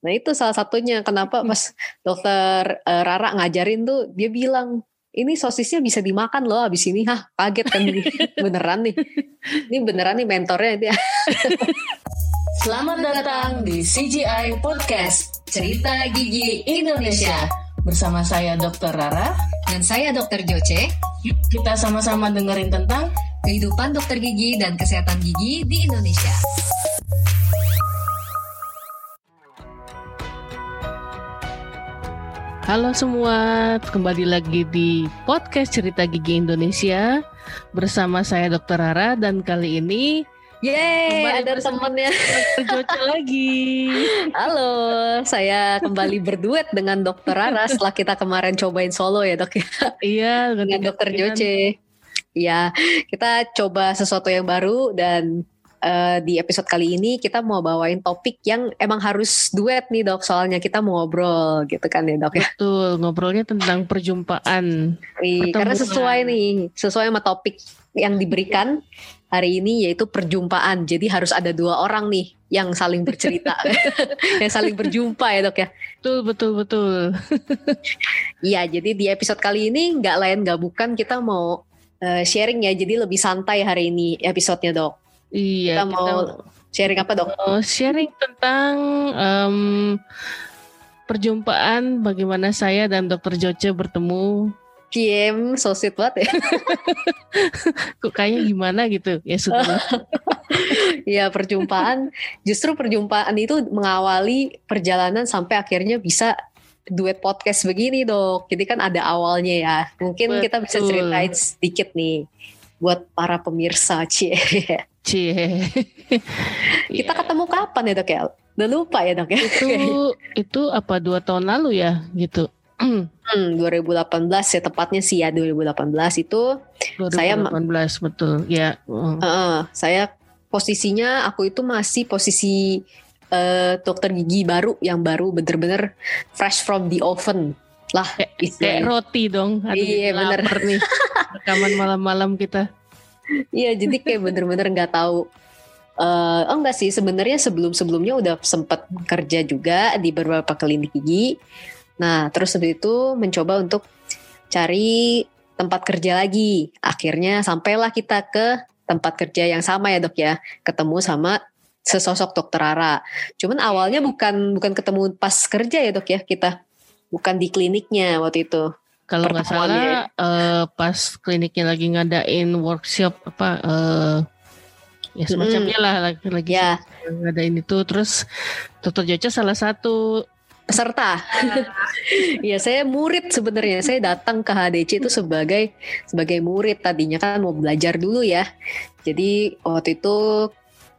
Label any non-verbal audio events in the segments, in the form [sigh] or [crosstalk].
Nah itu salah satunya kenapa pas dokter uh, Rara ngajarin tuh dia bilang ini sosisnya bisa dimakan loh abis ini. Hah kaget kan [laughs] beneran nih. Ini beneran nih mentornya dia. [laughs] Selamat datang di CGI Podcast Cerita Gigi Indonesia. Bersama saya Dr. Rara. Dan saya Dr. Joce. Yuk kita sama-sama dengerin tentang Kehidupan dokter gigi dan kesehatan gigi di Indonesia Halo semua, kembali lagi di podcast Cerita Gigi Indonesia bersama saya Dr. Rara dan kali ini Yeay, ada temennya Joce [laughs] lagi. Halo, saya kembali berduet dengan Dokter Rara setelah kita kemarin cobain solo ya dok ya. Iya, dengan Dokter Joce. Iya, kita coba sesuatu yang baru dan uh, di episode kali ini kita mau bawain topik yang emang harus duet nih dok. Soalnya kita mau ngobrol gitu kan ya dok ya. Betul ngobrolnya tentang perjumpaan. Wih, karena sesuai nih sesuai sama topik yang diberikan hari ini yaitu perjumpaan. Jadi harus ada dua orang nih yang saling bercerita [laughs] yang saling berjumpa ya dok ya. Betul betul betul. Iya jadi di episode kali ini nggak lain nggak bukan kita mau uh, sharing ya. Jadi lebih santai hari ini episodenya dok Iya. Kita mau sharing apa dok? Sharing tentang um, perjumpaan bagaimana saya dan Dokter Joce bertemu. Kiem, so sweet banget ya. [laughs] Kok kayaknya gimana gitu ya sudah. [laughs] ya perjumpaan, justru perjumpaan itu mengawali perjalanan sampai akhirnya bisa duet podcast begini dok. Jadi kan ada awalnya ya. Mungkin Betul. kita bisa ceritain sedikit nih buat para pemirsa cie. [laughs] Cie. [laughs] Kita yeah. ketemu kapan ya dok ya? Udah lupa ya dok ya? Itu itu apa dua tahun lalu ya gitu? Hmm, 2018 ya tepatnya sih ya 2018 itu 2018 saya betul ya. Uh, uh, saya posisinya aku itu masih posisi uh, dokter gigi baru yang baru bener-bener fresh from the oven lah kayak roti dong Aduh, iya bener nih [laughs] rekaman malam-malam kita Iya, jadi kayak [laughs] bener-bener nggak tahu. Uh, oh enggak sih, sebenarnya sebelum-sebelumnya udah sempat kerja juga di beberapa klinik gigi. Nah, terus habis itu mencoba untuk cari tempat kerja lagi. Akhirnya sampailah kita ke tempat kerja yang sama ya dok ya, ketemu sama sesosok dokter Rara. Cuman awalnya bukan bukan ketemu pas kerja ya dok ya kita, bukan di kliniknya waktu itu. Kalau nggak salah uh, pas kliniknya lagi ngadain workshop apa uh, ya semacamnya lah lagi, lagi ya. ngadain itu terus dokter Joca salah satu peserta. Iya, [laughs] saya murid sebenarnya. Saya datang ke HDC itu sebagai sebagai murid tadinya kan mau belajar dulu ya. Jadi waktu itu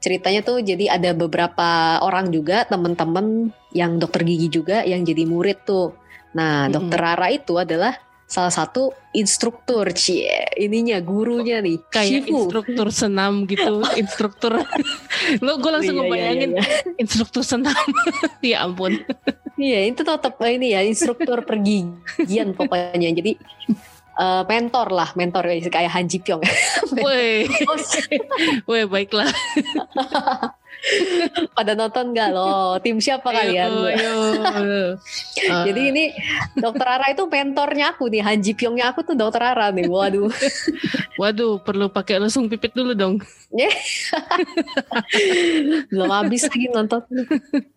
ceritanya tuh jadi ada beberapa orang juga teman-teman yang dokter gigi juga yang jadi murid tuh. Nah, dokter Rara itu adalah salah satu instruktur cie ininya gurunya nih kayak Shifu. instruktur senam gitu [laughs] instruktur. [laughs] Lo gue langsung iya, iya ngebayangin iya, iya. instruktur senam. [laughs] Ya ampun. Iya itu tetap ini ya instruktur pergigian pokoknya. Jadi uh, mentor lah mentor kayak Han Ji Pyong. Woi, woi baiklah [laughs] Pada nonton gak lo? Tim siapa kalian? Ayo, Uh. [laughs] Jadi ini Dokter Ara itu mentornya aku nih, Hanji Pyongnya aku tuh Dokter Ara nih. Waduh. [laughs] Waduh, perlu pakai langsung pipit dulu dong. Belum habis lagi nonton.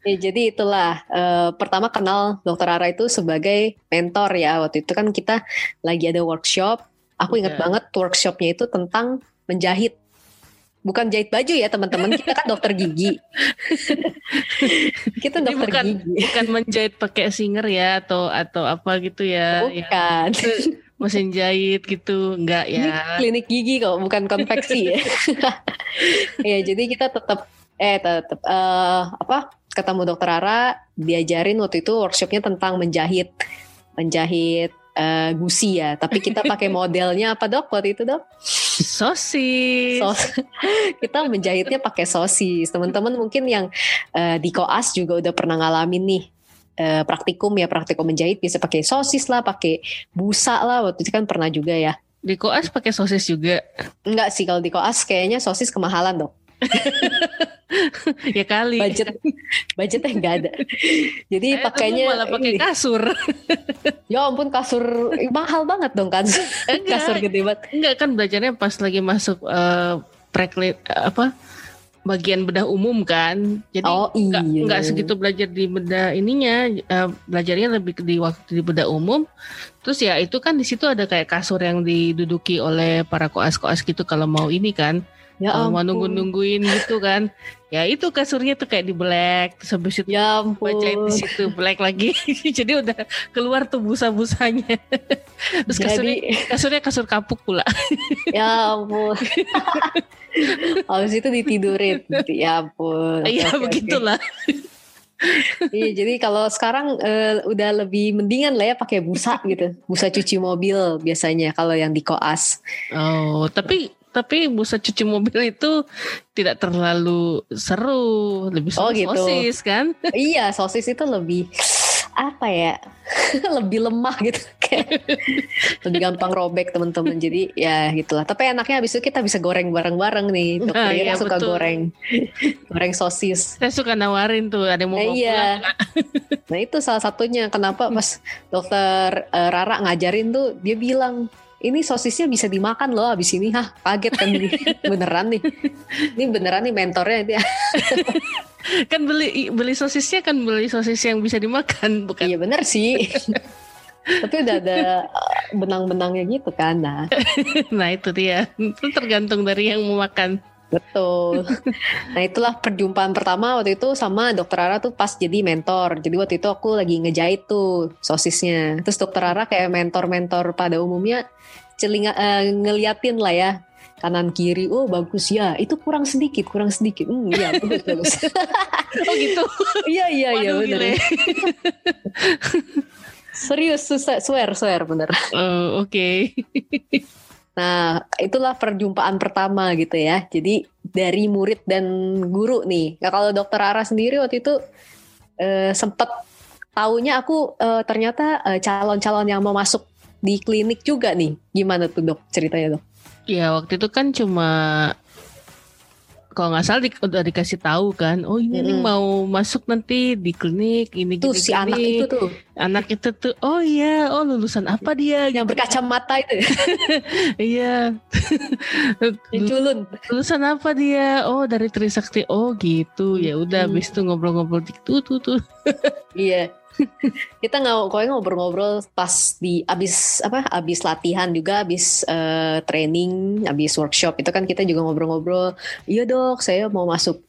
Ya, jadi itulah uh, pertama kenal Dokter Ara itu sebagai mentor ya. Waktu itu kan kita lagi ada workshop. Aku ingat yeah. banget workshopnya itu tentang menjahit bukan jahit baju ya teman-teman. Kita kan dokter gigi. [laughs] Kita dokter bukan, gigi. bukan menjahit pakai singer ya atau atau apa gitu ya bukan. Ya, mesin jahit gitu enggak ya. Ini klinik gigi kok bukan konveksi ya. [laughs] Ya jadi kita tetap eh tetap uh, apa ketemu dokter Ara diajarin waktu itu workshopnya tentang menjahit. Menjahit uh, gusi ya tapi kita pakai [laughs] modelnya apa dok waktu itu dok sosis. Sos [laughs] kita menjahitnya pakai sosis. Teman-teman mungkin yang uh, di koas juga udah pernah ngalamin nih uh, praktikum ya praktikum menjahit bisa pakai sosis lah, pakai busa lah. Waktu itu kan pernah juga ya. Di koas pakai sosis juga? Enggak sih kalau di koas kayaknya sosis kemahalan dong. [laughs] [laughs] ya kali. Budget budgetnya nggak ada. Jadi Saya pakainya malah pakai ini. kasur. [laughs] Ya ampun kasur Ih, mahal banget dong kan. Enggak. [laughs] kasur gede banget. Enggak kan belajarnya pas lagi masuk eh preklit apa bagian bedah umum kan. Jadi Oh enggak, iya. enggak segitu belajar di bedah ininya eh, belajarnya lebih di waktu di bedah umum. Terus ya itu kan di situ ada kayak kasur yang diduduki oleh para koas-koas gitu kalau mau ini kan. Ya kalau mau ampun. nunggu-nungguin gitu kan. Ya itu kasurnya tuh kayak di black terus habis itu Ya ampun. bacain di situ black lagi. [laughs] Jadi udah keluar tuh busa-busanya. Terus kasurnya, Jadi kasurnya kasur kapuk pula. ya ampun. [laughs] Habis itu ditidurin. Ya ampun. Iya oke. begitulah. Iya, jadi kalau sekarang eh, udah lebih mendingan lah ya pakai busa gitu. Busa cuci mobil biasanya kalau yang di koas. Oh, tapi tapi busa cuci mobil itu tidak terlalu seru, lebih seru Oh, gitu. sosis kan? [laughs] iya, sosis itu lebih apa ya? [laughs] lebih lemah gitu [laughs] kayak lebih gampang robek teman-teman. Jadi ya gitulah. Tapi enaknya habis itu kita bisa goreng bareng-bareng nih. Dokter Nah, iya, suka betul. goreng. goreng sosis. Saya suka nawarin tuh ada yang mau Nah, iya. Nah itu salah satunya kenapa pas dokter eh, Rara ngajarin tuh dia bilang ini sosisnya bisa dimakan loh abis ini hah kaget kan [laughs] beneran nih ini beneran nih mentornya dia [laughs] Kan beli beli sosisnya kan beli sosis yang bisa dimakan, bukan? iya bener sih [laughs] tapi udah ada eh, benang-benangnya gitu kan nah Nah itu dia. Itu tergantung dari yang mau makan. Betul. Nah itulah perjumpaan pertama waktu itu sama dokter Rara tuh pas jadi mentor. Jadi waktu itu aku lagi ngejahit tuh sosisnya. Terus dokter Rara kayak mentor-mentor pada umumnya celinga eh, ngeliatin lah ya. Kanan kiri oh bagus ya. Itu kurang sedikit kurang sedikit. Hmm iya bagus bagus. [laughs] Oh gitu. iya iya iya bener. gile. serius susah swear swear bener. Oh, Oke. Nah itulah perjumpaan pertama gitu ya. Jadi dari murid dan guru nih. Nah, kalau dokter Ara sendiri waktu itu eh, sempet taunya aku eh, ternyata eh, calon-calon yang mau masuk di klinik juga nih. Gimana tuh dok ceritanya dok? Ya waktu itu kan cuma kalau nggak salah di, udah dikasih tahu kan, oh ini nih Mm-mm. mau masuk nanti di klinik ini tuh gini, si anak gini. itu tuh. Anak itu tuh oh iya oh lulusan apa dia? Yang berkacamata itu [laughs] iya. [laughs] Yang culun. Lulusan apa dia? Oh dari Trisakti. Oh gitu. Ya udah Hmm. habis itu ngobrol-ngobrol tuh tuh tuh. Iya. [laughs] Kita nggak pokoknya ngobrol-ngobrol pas di abis apa abis latihan juga abis eh, training abis workshop itu kan kita juga ngobrol-ngobrol iya dok saya mau masuk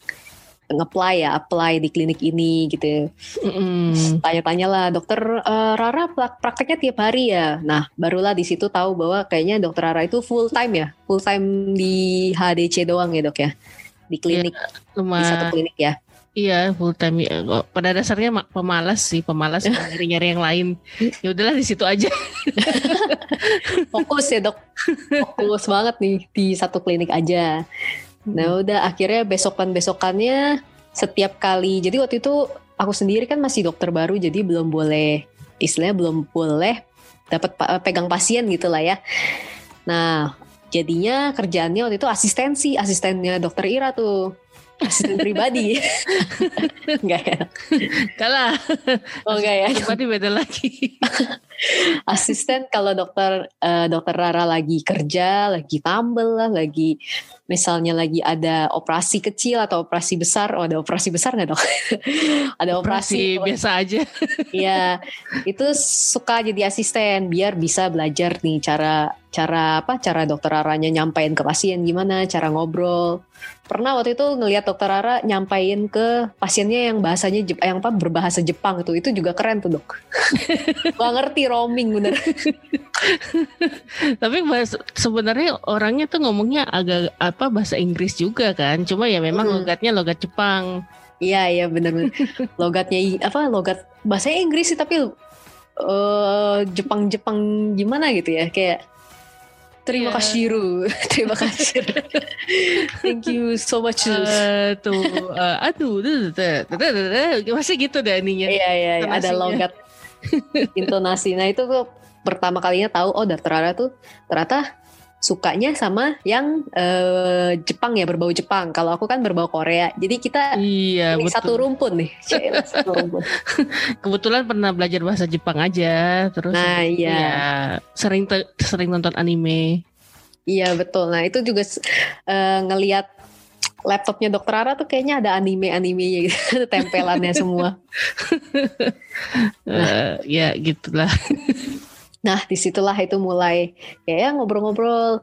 nge-apply ya apply di klinik ini gitu. Mm-mm. tanya-tanya lah dokter eh, Rara prak- prakteknya tiap hari ya? Nah barulah di situ tahu bahwa kayaknya dokter Rara itu full time ya full time di HDC doang ya dok ya di klinik di satu klinik ya iya full time. Ya. Pada dasarnya ma- pemalas sih pemalas [laughs] nyari-nyari yang lain. Ya udahlah di situ aja. [laughs] Fokus ya dok. Fokus banget nih di satu klinik aja. Nah udah akhirnya besokan besokannya setiap kali. Jadi waktu itu aku sendiri kan masih dokter baru jadi belum boleh istilahnya belum boleh dapat pa- pegang pasien gitu lah ya. Nah jadinya kerjaannya waktu itu asistensi asistennya dokter Ira tuh asisten pribadi. [laughs] Enggak ya? Kalah oh enggak ya? Pribadi beda lagi. [laughs] Asisten kalau dokter eh, dokter Rara lagi kerja, lagi tambel lah, lagi misalnya lagi ada operasi kecil atau operasi besar, oh ada operasi besar nggak dok? [laughs] ada operasi operasi, biasa aja. Ya itu suka jadi asisten biar bisa belajar nih cara cara apa cara dokter Raranya nyampein ke pasien gimana, cara ngobrol. Pernah waktu itu ngelihat dokter Rara nyampein ke pasiennya yang bahasanya yang apa berbahasa Jepang itu, itu juga keren tuh dok. [laughs] Gak ngerti roaming bener. [laughs] Tapi sebenarnya orangnya tuh ngomongnya agak apa bahasa Inggris juga kan. Cuma ya memang Hmm. logatnya logat Jepang. Iya iya benar-benar [laughs] logatnya apa logat bahasa Inggris sih tapi eh Jepang-Jepang gimana gitu ya kayak terima Iya. kasih Ru [laughs] terima kasih [laughs] thank you so much Eh tuh eh, aduh duh, duh, duh, duh, duh, duh, duh. masih gitu deh ininya. iya iya iya, ada Intonasinya. logat [laughs] intonasi nah itu gue pertama kalinya tahu oh Rara tuh ternyata sukanya sama yang eh, Jepang ya berbau Jepang. Kalau aku kan berbau Korea. Jadi kita Iya, ini betul. satu rumpun nih. Cielah, [laughs] satu rumpun. Kebetulan pernah belajar bahasa Jepang aja, terus Nah, iya. ya, sering sering nonton anime. Iya betul. Nah itu juga eh, ngelihat laptopnya Dokter Ara tuh kayaknya ada anime-animenya gitu, [laughs] tempelannya semua. [laughs] Eh, ya gitulah. Nah di situlah itu mulai kayak ya ngobrol-ngobrol.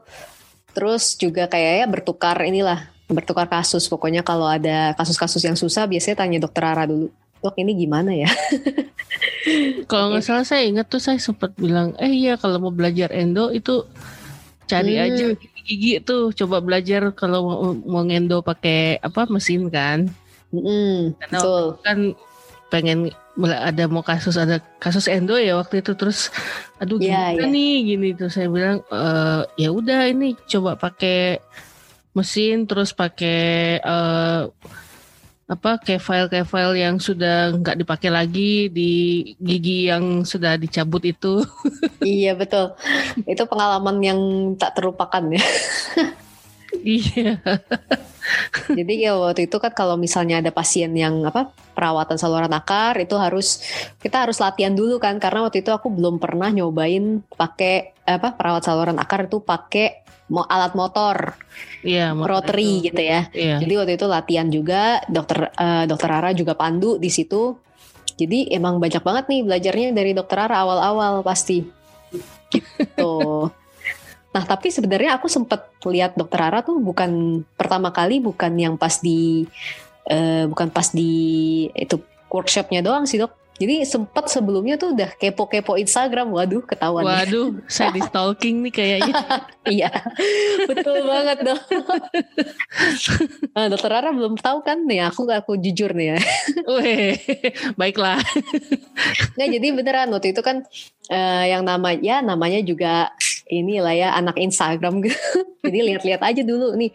Terus juga kayaknya bertukar inilah bertukar kasus. Pokoknya kalau ada kasus-kasus yang susah biasanya tanya Dokter Ara dulu. Dok ini gimana ya? [laughs] Kalau nggak salah saya ingat tuh saya sempat bilang, eh iya kalau mau belajar endo itu cari Hmm. aja gigi tuh, coba belajar kalau mau, mau ngendo pakai apa mesin kan. Mm, Karena betul. kan pengen ada mau kasus ada kasus endo ya waktu itu terus aduh Iya, gimana iya. nih gini tuh saya bilang "Eh, ya udah ini coba pakai mesin terus pakai eh, apa kayak file kayak file yang sudah nggak dipakai lagi di gigi yang sudah dicabut itu [laughs] Iya betul. Itu pengalaman yang tak terlupakan ya. iya [laughs] Jadi ya waktu itu kan kalau misalnya ada pasien yang apa perawatan saluran akar itu harus kita harus latihan dulu kan karena waktu itu aku belum pernah nyobain pakai apa perawat saluran akar itu pakai mo- alat motor iya motor rotary itu. gitu ya. iya Jadi waktu itu latihan juga dokter eh, dokter Ara juga pandu di situ. Jadi emang banyak banget nih belajarnya dari dokter Ara awal-awal pasti. Gitu. [laughs] Nah, tapi sebenarnya aku sempat lihat dokter Ara tuh bukan pertama kali bukan yang pas di eh, bukan pas di itu workshopnya doang sih, Dok. Jadi sempat sebelumnya tuh udah kepo-kepo Instagram. Waduh, ketahuan. nih. waduh saya di stalking nih kayaknya [laughs] Iya, betul banget dong. Nah, dokter Rara belum tahu kan nih, aku aku jujur nih ya. Weh, baiklah Nggak, jadi beneran waktu itu kan eh, yang nama ya namanya juga inilah ya anak Instagram gitu. [laughs] jadi lihat-lihat aja dulu nih.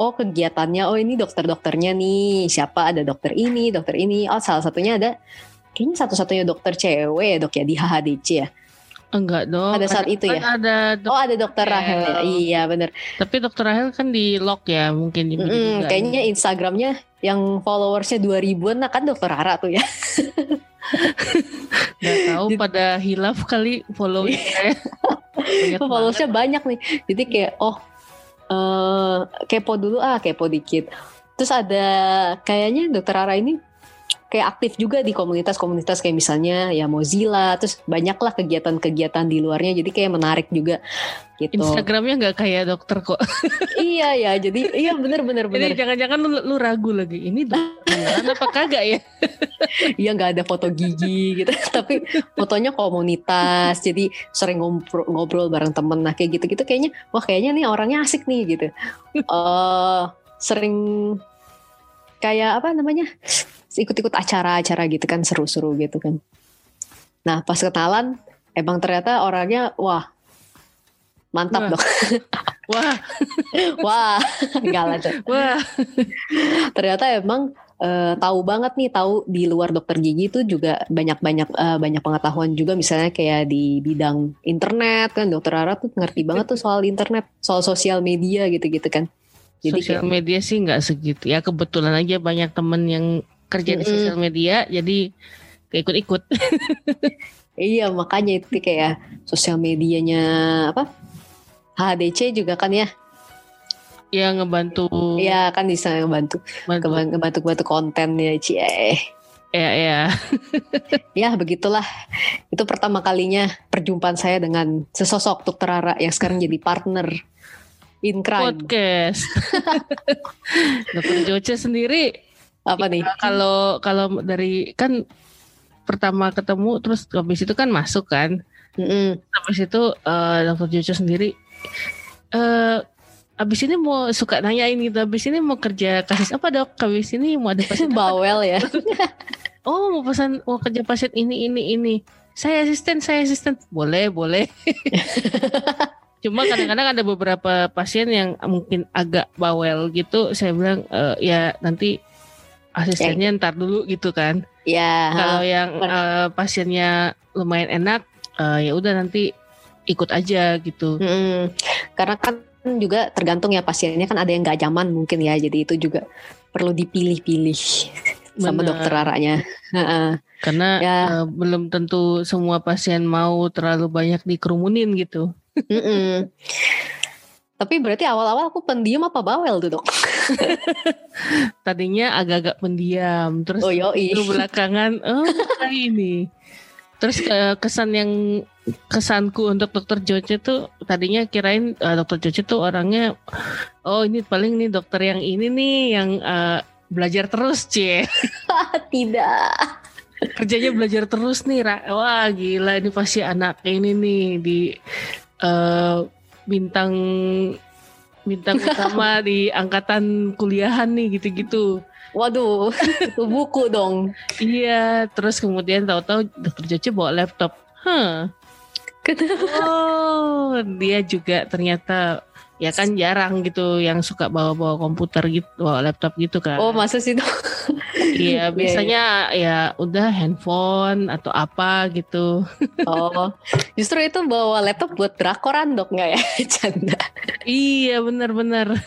Oh kegiatannya, oh ini dokter-dokternya nih. Siapa ada dokter ini, dokter ini. Oh salah satunya ada kayaknya satu-satunya dokter cewek ya dok ya di HHDC ya. Enggak dong Pada saat itu kan ya? ada dok- Oh ada dokter Rahel ya. Iya bener. Tapi dokter Rahel kan di lock ya mungkin juga. kayaknya Instagramnya yang followersnya 2000an nah kan dokter Rara tuh ya. [laughs] nggak tahu pada hilaf kali saya. Banyak [laughs] followersnya banyak nih jadi kayak oh eh kepo dulu ah kepo dikit terus ada kayaknya dokter Rara ini kayak aktif juga di komunitas-komunitas kayak misalnya ya Mozilla terus banyaklah kegiatan-kegiatan di luarnya jadi kayak menarik juga gitu Instagramnya nggak kayak dokter kok. [laughs] iya ya jadi iya bener bener Jadi bener jangan-jangan lu, lu ragu lagi ini dokter beneran apa kagak ya? [laughs] iya nggak ada foto gigi gitu [laughs] tapi fotonya komunitas jadi sering ngobrol, ngobrol bareng temen nah kayak gitu-gitu kayaknya wah kayaknya nih orangnya asik nih gitu eh sering kayak apa namanya ikut-ikut acara-acara gitu kan seru-seru gitu kan. Nah pas kenalan emang ternyata orangnya wah mantap Wah. dok [laughs] Wah, wah galak tuh wah. ternyata emang eh, tahu banget nih tahu di luar dokter gigi itu juga banyak banyak eh, banyak pengetahuan juga. Misalnya kayak di bidang internet kan dokter Ara tuh ngerti banget tuh soal internet soal sosial media gitu-gitu kan. Jadi sosial kayak, media sih nggak segitu. Ya kebetulan aja banyak temen yang kerja di Mm-mm. sosial media jadi ikut-ikut. [laughs] iya makanya itu kayak sosial medianya apa HDC juga kan ya ya ngebantu Iya kan bisa ngebantu bantu. ngebantu ngebantu konten ya cie ya ya [laughs] ya begitulah itu pertama kalinya perjumpaan saya dengan sesosok dokter Rara yang sekarang jadi partner in crime podcast. [laughs] Dokter Joce sendiri apa nih kalau kalau dari kan pertama ketemu terus habis itu kan masuk kan. Mm-mm. Habis itu eh, Dokter Joce sendiri eh habis ini mau suka nanyain gitu. Habis ini mau kerja kasus apa dok? Habis ini mau ada pasien bawel ya [laughs] Oh mau pesan mau kerja pasien ini ini ini. Saya asisten, saya asisten. Boleh, boleh. [laughs] Cuma kadang-kadang ada beberapa pasien yang mungkin agak bawel gitu. Saya bilang "Eh, ya nanti asistennya ntar dulu gitu kan. ya Kalau yang eh, pasiennya lumayan enak, eh, ya udah nanti ikut aja gitu. Mm-mm. karena kan juga tergantung ya pasiennya kan ada yang nggak nyaman mungkin ya jadi itu juga perlu dipilih-pilih sama dokter aranya. Karena Ya. eh, belum tentu semua pasien mau terlalu banyak dikerumunin gitu. Mm-mm. Tapi berarti awal-awal aku pendiam apa bawel tuh dok? [laughs] Tadinya agak-agak pendiam, terus Oh yoi. belakangan oh ini. Terus eh, kesan yang kesanku untuk dokter Joce tuh tadinya kirain eh, dokter Joce tuh orangnya oh ini paling nih dokter yang ini nih yang eh, belajar terus cie [laughs] Tidak. kerjanya belajar terus nih Ra. wah gila ini pasti anak ini nih di eh, bintang bintang utama [laughs] di angkatan kuliahan nih gitu-gitu Waduh, itu buku dong. iya terus kemudian tahu-tahu dokter Joce bawa laptop Hah, oh dia juga ternyata ya kan jarang gitu yang suka bawa-bawa komputer gitu bawa laptop gitu kan Oh masa sih dok? [laughs] iya biasanya ya udah handphone atau apa gitu Oh, justru itu bawa laptop buat drakoran dok nggak ya? [laughs] Canda. Iya benar-benar. [laughs]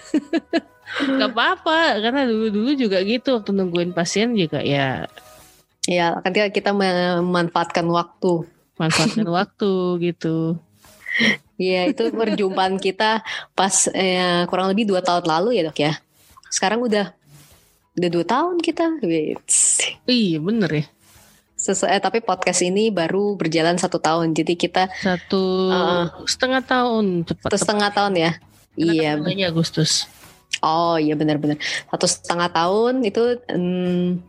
Gak apa-apa karena dulu-dulu juga gitu waktu nungguin pasien juga ya Ya, kan kita- kita memanfaatkan waktu. manfaatkan waktu gitu. Iya, itu perjumpaan kita pas eh, kurang lebih dua tahun lalu ya dok ya. Sekarang udah udah dua tahun kita. Wits. Iya bener ya. Sesuai, eh, tapi podcast ini baru berjalan satu tahun, jadi kita Satu Heeh. setengah tahun cepat. satu setengah tahun ya. Iya, Mulainya Agustus. Oh iya benar-benar satu setengah tahun itu hmm,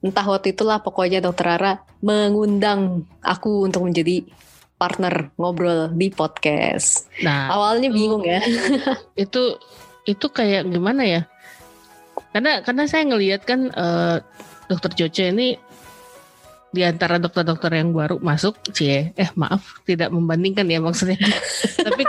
entah waktu itulah pokoknya dokter Rara mengundang aku untuk menjadi partner ngobrol di podcast. Nah Awalnya bingung ya. [laughs] itu itu kayak gimana ya? Karena karena saya ngelihat kan eh, dokter Joce ini di antara dokter-dokter yang baru masuk, cie, eh maaf tidak membandingkan ya maksudnya. [laughs] tapi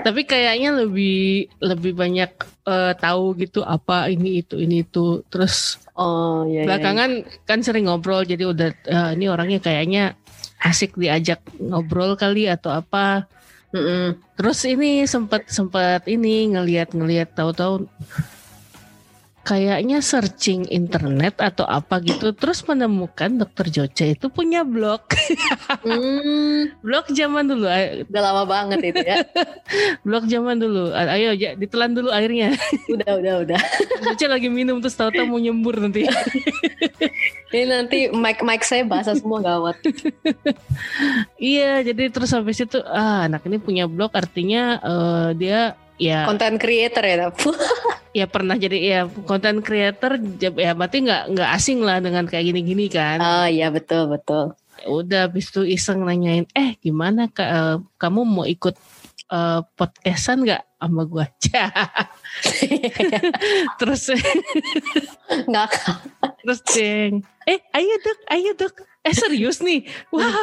tapi kayaknya lebih lebih banyak eh, tahu gitu apa ini itu ini itu. Terus Oh iya. iya, belakangan kan sering ngobrol jadi udah eh, ini orangnya kayaknya asik diajak ngobrol kali atau apa. iya. Mm-mm. Terus ini sempat sempat ini ngelihat-ngelihat tahu-tahu kayaknya searching internet atau apa gitu terus menemukan dokter Joce itu punya blog. Hmm, [laughs] blog zaman dulu, udah lama banget itu ya. [laughs] blog zaman dulu. Ayo ja, ditelan dulu airnya. [laughs] Udah udah udah. Joce lagi minum terus tahu-tahu mau nyembur nanti. Ini nanti mic mic saya basah semua gawat. iya, jadi terus sampai situ ah anak ini punya blog artinya eh, dia ya Content creator ya. [laughs] Ya pernah jadi ya content creator ya berarti nggak nggak asing lah dengan kayak gini-gini kan. Oh iya betul betul. udah habis itu iseng nanyain eh gimana Kak, eh, kamu mau ikut eh, podcastan nggak sama gua Cah. [laughs] terus Nggak terus ceng eh ayo dok ayo dok eh serius nih wah [laughs]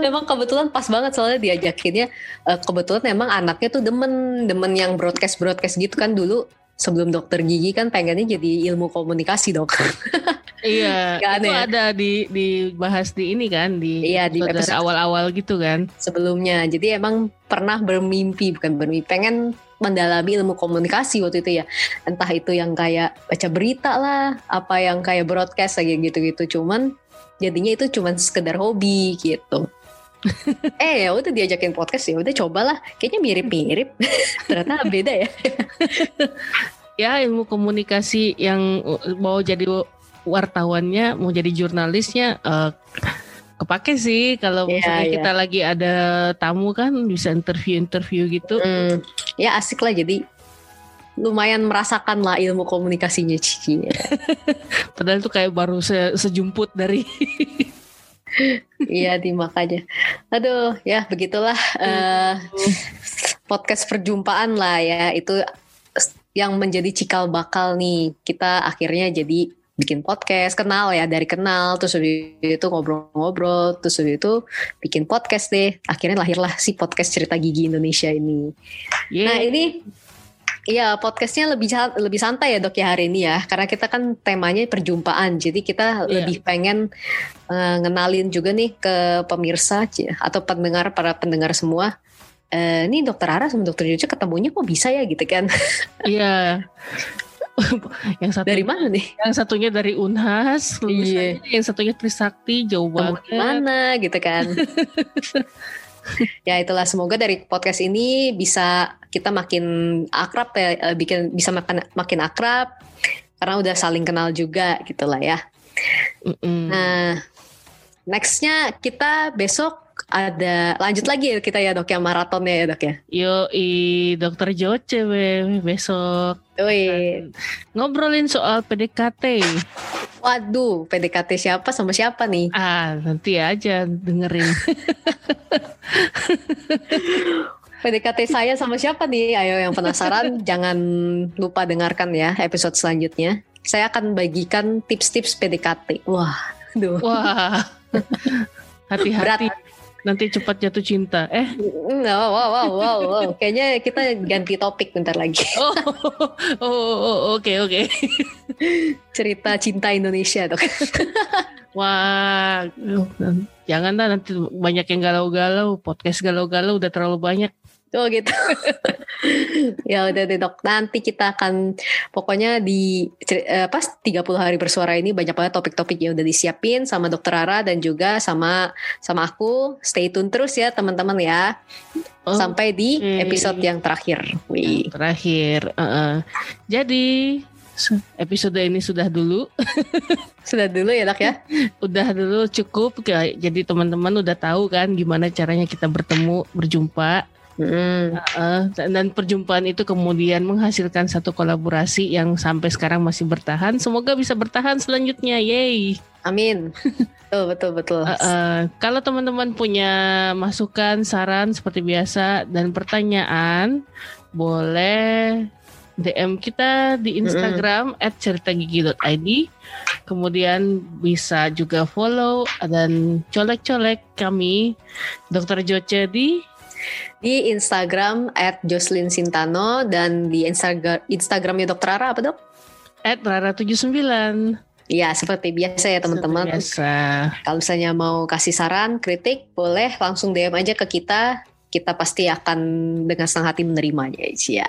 Emang kebetulan pas banget soalnya diajakinnya eh, kebetulan emang anaknya tuh demen demen yang broadcast broadcast gitu kan dulu sebelum dokter gigi kan pengennya jadi ilmu komunikasi dok. [laughs] iya Nggak itu ya? ada di dibahas di ini kan di Iya, di episode- awal-awal gitu kan sebelumnya. Jadi emang pernah bermimpi bukan bermimpi pengen mendalami ilmu komunikasi waktu itu ya. Entah itu yang kayak baca berita lah, apa yang kayak broadcast kayak gitu-gitu. Cuman jadinya itu cuman sekedar hobi gitu. [laughs] eh ya udah diajakin podcast ya udah cobalah kayaknya mirip-mirip [laughs] ternyata beda ya ya ilmu komunikasi yang uh, mau jadi wartawannya mau jadi jurnalisnya eh, kepake sih kalau Iya, misalnya iya. kita lagi ada tamu kan bisa interview interview gitu Hmm, ya asik lah jadi lumayan merasakan lah ilmu komunikasinya Cici. [laughs] padahal itu kayak baru se- sejumput dari iya di makanya. Aduh ya begitulah eh, podcast perjumpaan lah ya itu yang menjadi cikal bakal nih kita akhirnya jadi bikin podcast kenal ya dari kenal terus habis itu ngobrol-ngobrol terus habis itu bikin podcast deh akhirnya lahirlah si podcast cerita gigi Indonesia ini Nah Yeay. ini Iya, podcastnya lebih lebih santai ya dok ya hari ini ya, karena kita kan temanya perjumpaan, jadi kita iya. lebih pengen uh, ngenalin juga nih ke pemirsa atau pendengar para pendengar semua. Uh, ini dokter Ara sama dokter Jojo ketemunya kok bisa ya gitu kan? Iya. [laughs] [laughs] yang satu dari mana nih? Yang satunya dari Unhas, iya. yang satunya Trisakti, jauh banget. Mana gitu kan? [laughs] [laughs] ya itulah semoga dari podcast ini bisa kita makin akrab ya eh, bikin bisa makin makin akrab karena udah saling kenal juga gitulah ya. Mm -mm. Nah, nextnya kita besok ada lanjut lagi ya kita ya dok ya maratonnya ya dok ya. Yo i dokter Joce we, besok. Wih. Ngobrolin soal PDKT. Waduh, PDKT siapa sama siapa nih? Ah, nanti aja dengerin. [laughs] PDKT saya sama siapa nih? Ayo yang penasaran [laughs] jangan lupa dengarkan ya episode selanjutnya. Saya akan bagikan tips-tips PDKT. Wah, duh. Wah. [laughs] Hati-hati nanti cepat jatuh cinta. Eh, no, wow, wow, wow, wow. Kayaknya kita ganti topik bentar lagi. [laughs] oh, oh, oh, oh, oke, oke. Cerita cinta Indonesia dok. [laughs] Wah, jangan dah nanti banyak yang galau-galau. Podcast galau-galau udah terlalu banyak. Oh gitu. [laughs] ya udah deh dok. Nanti kita akan pokoknya di uh, pas 30 hari bersuara ini banyak banget topik-topik yang udah disiapin sama dokter Rara dan juga sama sama aku. Stay tune terus ya teman-teman ya. Oh, Sampai di episode yang terakhir. Wih. Terakhir. Uh -uh. Jadi episode ini sudah dulu. [laughs] sudah dulu ya dok ya? udah dulu cukup. Jadi teman-teman udah tahu kan gimana caranya kita bertemu, berjumpa Hmm. Uh, dan perjumpaan itu kemudian menghasilkan satu kolaborasi yang sampai sekarang masih bertahan. Semoga bisa bertahan selanjutnya, yay! Amin. [laughs] betul betul betul. Uh, uh, kalau teman-teman punya masukan, saran seperti biasa dan pertanyaan, boleh DM kita di Instagram mm -hmm. @ceritagigi.id. Kemudian bisa juga follow dan colek-colek kami Dokter Joce di di Instagram at Jocelyn Sintano dan di Instagram Instagramnya Dokter Rara apa dok? At Rara79 Ya seperti biasa ya teman-teman. Kalau misalnya mau kasih saran, kritik, boleh langsung DM aja ke kita. Kita pasti akan dengan senang hati menerimanya. Ya, siap.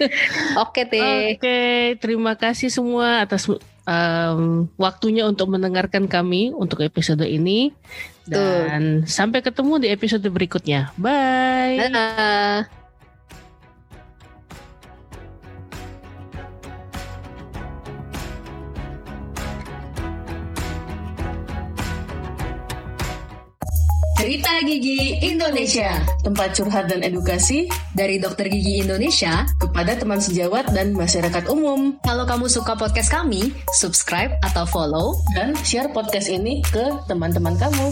[laughs] Oke deh. Oke, terima kasih semua atas um, waktunya untuk mendengarkan kami untuk episode ini. Dan Tuh. sampai ketemu di episode berikutnya. Bye. Dadah. Cerita Gigi Indonesia, tempat curhat dan edukasi dari dokter gigi Indonesia kepada teman sejawat dan masyarakat umum. Kalau kamu suka podcast kami, subscribe atau follow dan share podcast ini ke teman-teman kamu.